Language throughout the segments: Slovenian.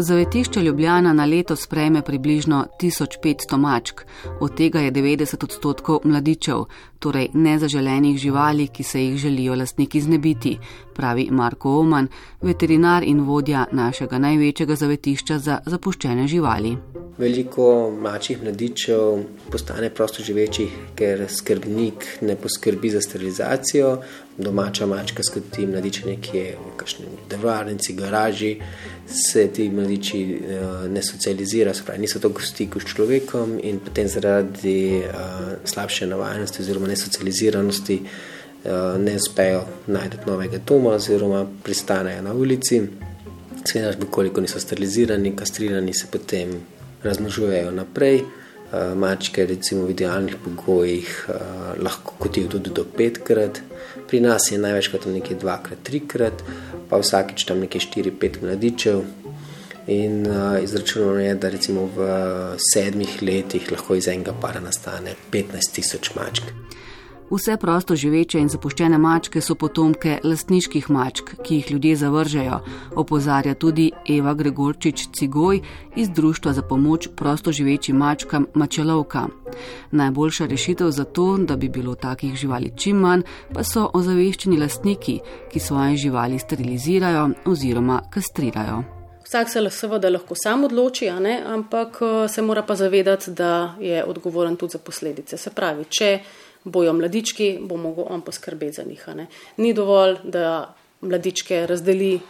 Zavetišče Ljubljana na leto sprejme približno 1500 mačk, od tega je 90 odstotkov mladičev, torej nezaželenih živali, ki se jih želijo lastniki znebiti, pravi Marko Oman, veterinar in vodja našega največjega zavetišča za zapuščene živali. Veliko mačjih mladičev postane prosto živečih, ker skrbnik ne poskrbi za sterilizacijo. Domača mačka skrbi mladiče nekje v kakšni devarnici, garaži, se ti mladiči uh, ne socializirajo, se pravi, niso tako v stiku s človekom in potem zaradi uh, slabše navajenosti oziroma nesocializiranosti uh, ne uspejo najti novega doma oziroma pristanejo na ulici. Seveda, koliko niso sterilizirani, kastrirani, se potem razmnožujejo naprej. Eh, mačke, recimo v idealnih pogojih, eh, lahko kotijo tudi do petkrat, pri nas je največkrat nekaj dvakrat, trikrat, pa vsakič tam nekaj štiri, pet mladičev. In uh, izračunano je, da recimo v sedmih letih lahko iz enega para nastane 15 tisoč mačk. Vse prosto živeče in zapuščene mačke so potomke lastniških mačk, ki jih ljudje zavržejo, opozarja tudi Eva Gregorčič Cigoj iz Društva za pomoč prosto živečim mačkam Mačelovka. Najboljša rešitev za to, da bi bilo takih živali čim manj, pa so ozaveščeni lastniki, ki svoje živali sterilizirajo oziroma kastrirajo. Vsak se seveda lahko sam odloči, ampak eh, se mora pa zavedati, da je odgovoren tudi za posledice. Se pravi, če bojo mladički, bo mogel on poskrbeti za njih. Ne. Ni dovolj, da mladičke razdeli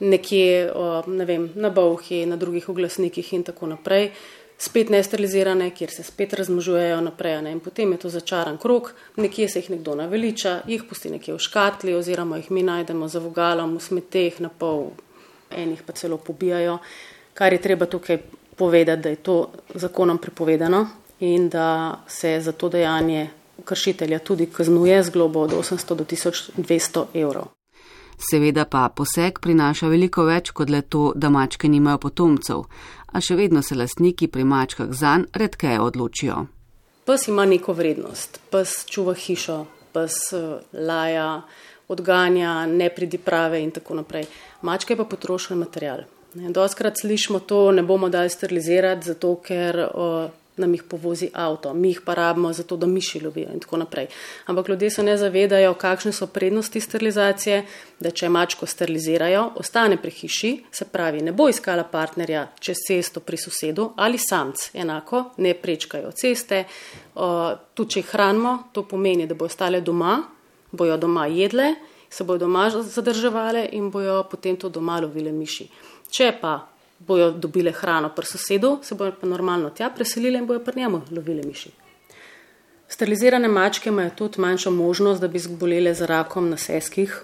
nekje ne vem, na bovhi, na drugih oglasnikih in tako naprej, spet nesterilizirane, kjer se spet razmnožujejo naprej. Ne. In potem je to začaran krok, nekje se jih nekdo naveliča, jih pusti nekje v škatli oziroma jih mi najdemo za vogalom v smeteh, na pol enih pa celo pobijajo, kar je treba tukaj povedati, da je to zakonom prepovedano in da se za to dejanje kršitelja tudi kaznuje z globo od 800 do 1200 evrov. Seveda pa poseg prinaša veliko več kot le to, da mačke nimajo potomcev, a še vedno se lastniki pri mačkah zanj redkeje odločijo. Pes ima neko vrednost, pes čuva hišo, pes eh, laja, odganja nepridiprave in tako naprej. Mačka je pa potrošen material. Doskrat slišimo to, ne bomo dali sterilizirati, zato ker o, nam jih povozi avto, mi jih pa rabimo zato, da miši lovijo in tako naprej. Ampak ljudje se ne zavedajo, kakšne so prednosti sterilizacije, da če mačko sterilizirajo, ostane pri hiši, se pravi, ne bo iskala partnerja čez cesto pri sosedu ali samc, enako, ne prečkajo ceste. Tu, če jih hranimo, to pomeni, da bo ostale doma, bojo doma jedle, se bojo doma zadrževale in bojo potem to doma lovile miši. Če pa bojo dobile hrano pri sosedu, se bojo pa normalno tja preselile in bojo pri njemu lovile miši. Sterilizirane mačke imajo tudi manjšo možnost, da bi zbolele za rakom na seskih.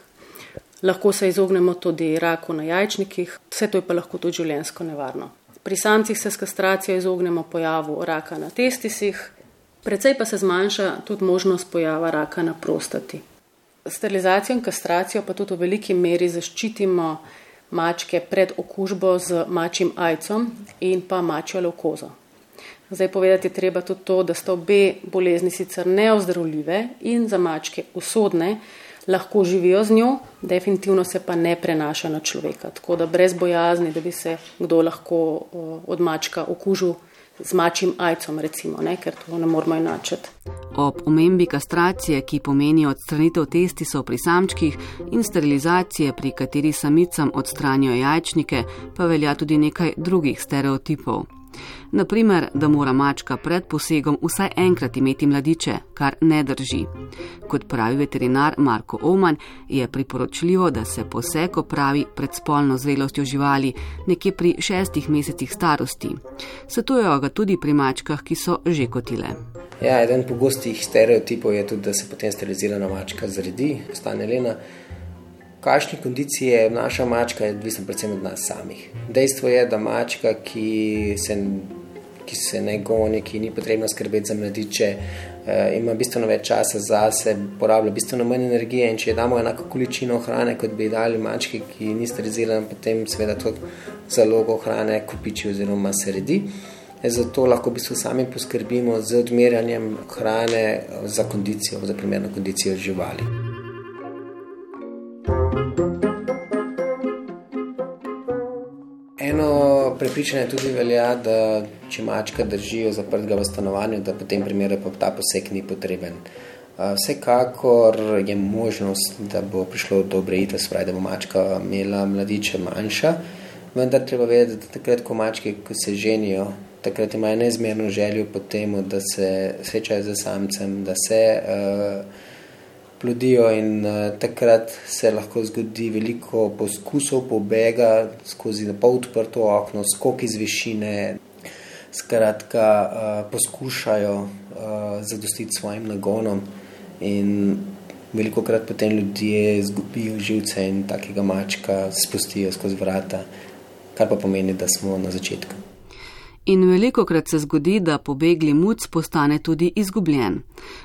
Lahko se izognemo tudi raku na jajčnikih, vse to je pa lahko tudi življensko nevarno. Pri samcih se s kastracijo izognemo pojavu raka na testisih, predvsej pa se zmanjša tudi možnost pojava raka na prostati. Sterilizacijo in kastracijo pa tudi v veliki meri zaščitimo mačke pred okužbo z mačjim ajcom in pa mačjo leukozo. Zdaj povedati je treba tudi to, da sta obe bolezni sicer neozdravljive in za mačke usodne, lahko živijo z njo, definitivno se pa ne prenaša na človeka. Tako da brez bojazni, da bi se kdo lahko od mačka okužil z mačjim ajcom, recimo, ne, ker to ne moramo enačiti. Ob omembi kastracije, ki pomeni odstranitev testisov pri samčkih in sterilizacije, pri kateri samicam odstranijo jajčnike, pa velja tudi nekaj drugih stereotipov. Naprimer, da mora mačka pred posegom vsaj enkrat imeti mladiče, kar ne drži. Kot pravi veterinar Marko Oman, je priporočljivo, da se poseg opravi pred spolno zrelostjo živali, nekje pri šestih mesecih starosti. Svetujejo ga tudi pri mačkah, ki so že kotile. Ja, eden pogostih stereotipov je tudi, da se potem sterilizirana mačka zredi, postane lena kakšni kondiciji je naša mačka, je odvisno predvsem od nas samih. Dejstvo je, da mačka, ki se, ki se ne goni, ki ni potrebno skrbeti za mladiče, eh, ima bistveno več časa za sebe, porablja bistveno manj energije. Če damo enako količino hrane, kot bi dali mački, ki ni sterilizirana, potem seveda to zalogo hrane kopiči oziroma se redi. Zato lahko v bistvu sami poskrbimo z odmerjanjem hrane za kondicijo, za primerno kondicijo živali. Eno prepričanje tudi velja, da če mačka držijo zaprtega v stanovanju, da potem primeru pa ta poseg ni potreben. Vsekakor je možnost, da bo prišlo do obrejitve, spravi, da bo mačka imela mladiče manjša, vendar treba vedeti, da takrat, ko mačke ko se ženijo, takrat imajo neizmerno željo po tem, da se srečajo z samcem, da se uh, plodijo in uh, takrat se lahko zgodi veliko poskusov pobega skozi pol odprto okno, skok iz višine. Skratka, uh, poskušajo uh, zadostiti svojim nagonom in veliko krat potem ljudje izgubijo živce in takega mačka spustijo skozi vrata, kar pa pomeni, da smo na začetku. In veliko krat se zgodi, da pobegli muc postane tudi izgubljen.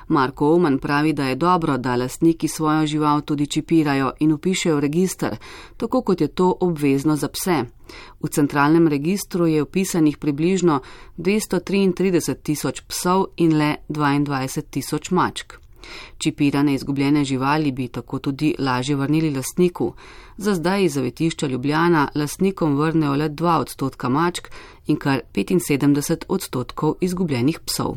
Marko Oman pravi, da je dobro, da lastniki svojo žival tudi čipirajo in upišejo v registr, tako kot je to obvezno za pse. V centralnem registru je upisanih približno 233 tisoč psov in le 22 tisoč mačk. Čipirane izgubljene živali bi tako tudi lažje vrnili lastniku. Za zdaj iz zavetišča Ljubljana lastnikom vrnejo le 2 odstotka mačk in kar 75 odstotkov izgubljenih psov.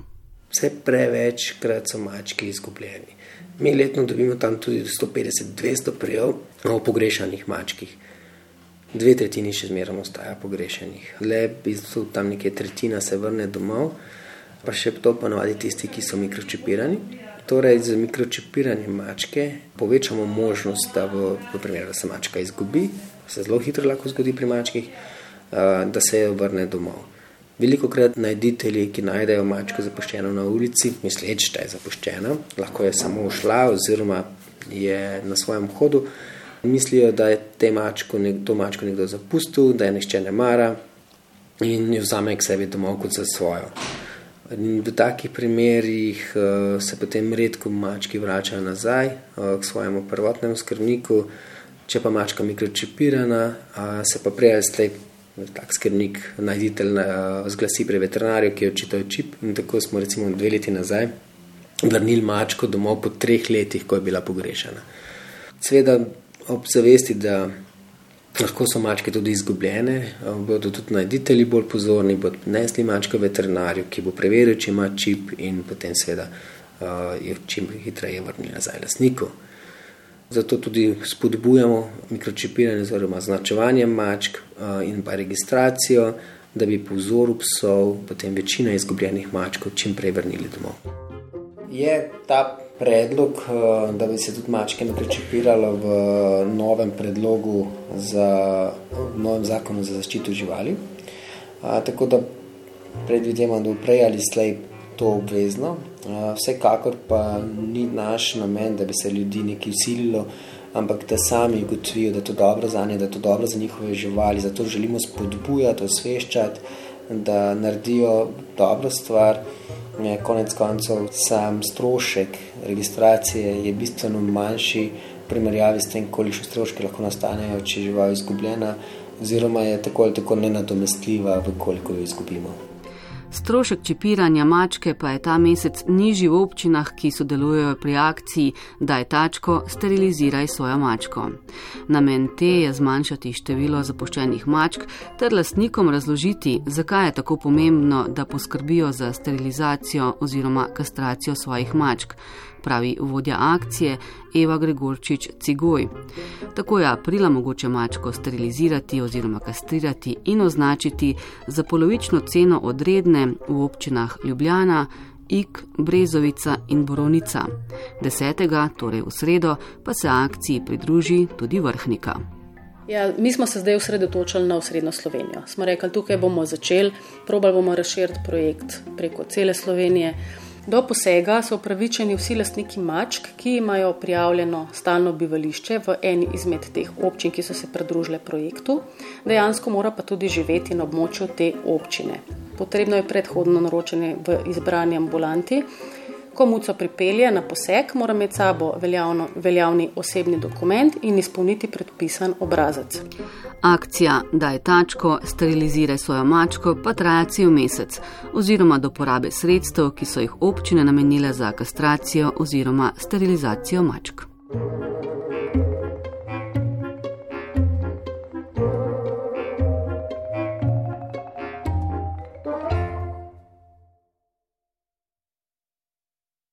Vse prevečkrat so mački izgubljeni. Mi letno dobimo tam tudi 150-200 prijav o pogrešanih mačkih. Dve tretjini še zmeraj ostaja pogrešenih. Le bistvu tam nekje tretjina se vrne domov, pa še to ponovadi tisti, ki so mikročipirani. Torej, z mikročipiranjem mačke povečamo možnost, da, v, v primeru, da se mačka izgubi, se zelo hitro lahko zgodi pri mačkih, da se jo vrne domov. Veliko krat najditelji, ki najdejo mačko zapuščeno na ulici, misleč, da je zapuščena, lahko je samo ušla oziroma je na svojem hodu, mislijo, da je te mačko, to mačko nekdo zapustil, da je nešče ne mara in jo vzame k sebi domov kot za svojo. In v takih primerih uh, se potem redko mački vračajo nazaj uh, k svojemu prvotnemu skrbniku, če pa mačka mikročipirana, uh, se pa prej ali slej tak skrbnik, najditelj, uh, zglasi pri veterinarju, ki je očital čip. In tako smo recimo dve leti nazaj vrnili mačko domov po treh letih, ko je bila pogrešana. Sveda ob zavesti, da Lahko so mačke tudi izgubljene, bodo tudi najditelji bolj pozorni, bodo nesli mačko veterinarju, ki bo preveril, če ima čip in potem seveda jo čim hitreje vrnili nazaj lasniku. Zato tudi spodbujamo mikročipiranje oziroma značevanje mačk in pa registracijo, da bi po vzoru psov potem večina izgubljenih mačkov čim prej vrnili domov. Je ta predlog, eh, da bi se tudi mačke nakrečipiralo v novem predlogu za v novem zakonu za zaščito živali. A, tako da predvidevam, da prej ali slej to obvezno. A, vsekakor pa ni naš namen, da bi se ljudi nekaj usililo, ampak da sami ugotovijo, da je to dobro za nje, da je to dobro za njihove živali. Zato želimo spodbujati, osveščati, da naredijo dobro stvar. Konec koncev, sam strošek registracije je bistveno manjši v primerjavi s tem, koliko stroški lahko nastanejo, če je žival izgubljena, oziroma je tako ali tako nenadomestljiva, koliko jo izgubimo. Strošek čipiranja mačke pa je ta mesec nižji v občinah, ki sodelujejo pri akciji Daj tačko, steriliziraj svojo mačko. Namen te je zmanjšati število zapuščenih mačk ter lastnikom razložiti, zakaj je tako pomembno, da poskrbijo za sterilizacijo oziroma kastracijo svojih mačk pravi vodja akcije Eva Gregorčič Cigoj. Tako je aprila mogoče mačko sterilizirati oziroma kastrirati in označiti za polovično ceno odredne v občinah Ljubljana, Ik, Brezovica in Borovnica. Desetega, torej v sredo, pa se akciji pridruži tudi vrhnika. Ja, mi smo se zdaj osredotočili na osrednjo Slovenijo. Smo rekli, tukaj bomo začeli, probali bomo razširiti projekt preko cele Slovenije. Do posega so upravičeni vsi lastniki mačk, ki imajo prijavljeno stalno bivališče v eni izmed teh občin, ki so se pridružile projektu, dejansko mora pa tudi živeti na območju te občine. Potrebno je predhodno naročanje v izbrani ambulanti. Ko muco pripelje na poseg, mora imeti sabo veljavno, veljavni osebni dokument in izpolniti predpisan obrazec. Akcija Daj tačko, steriliziraj svojo mačko pa traja cel mesec, oziroma do porabe sredstev, ki so jih občine namenile za kastracijo oziroma sterilizacijo mačk.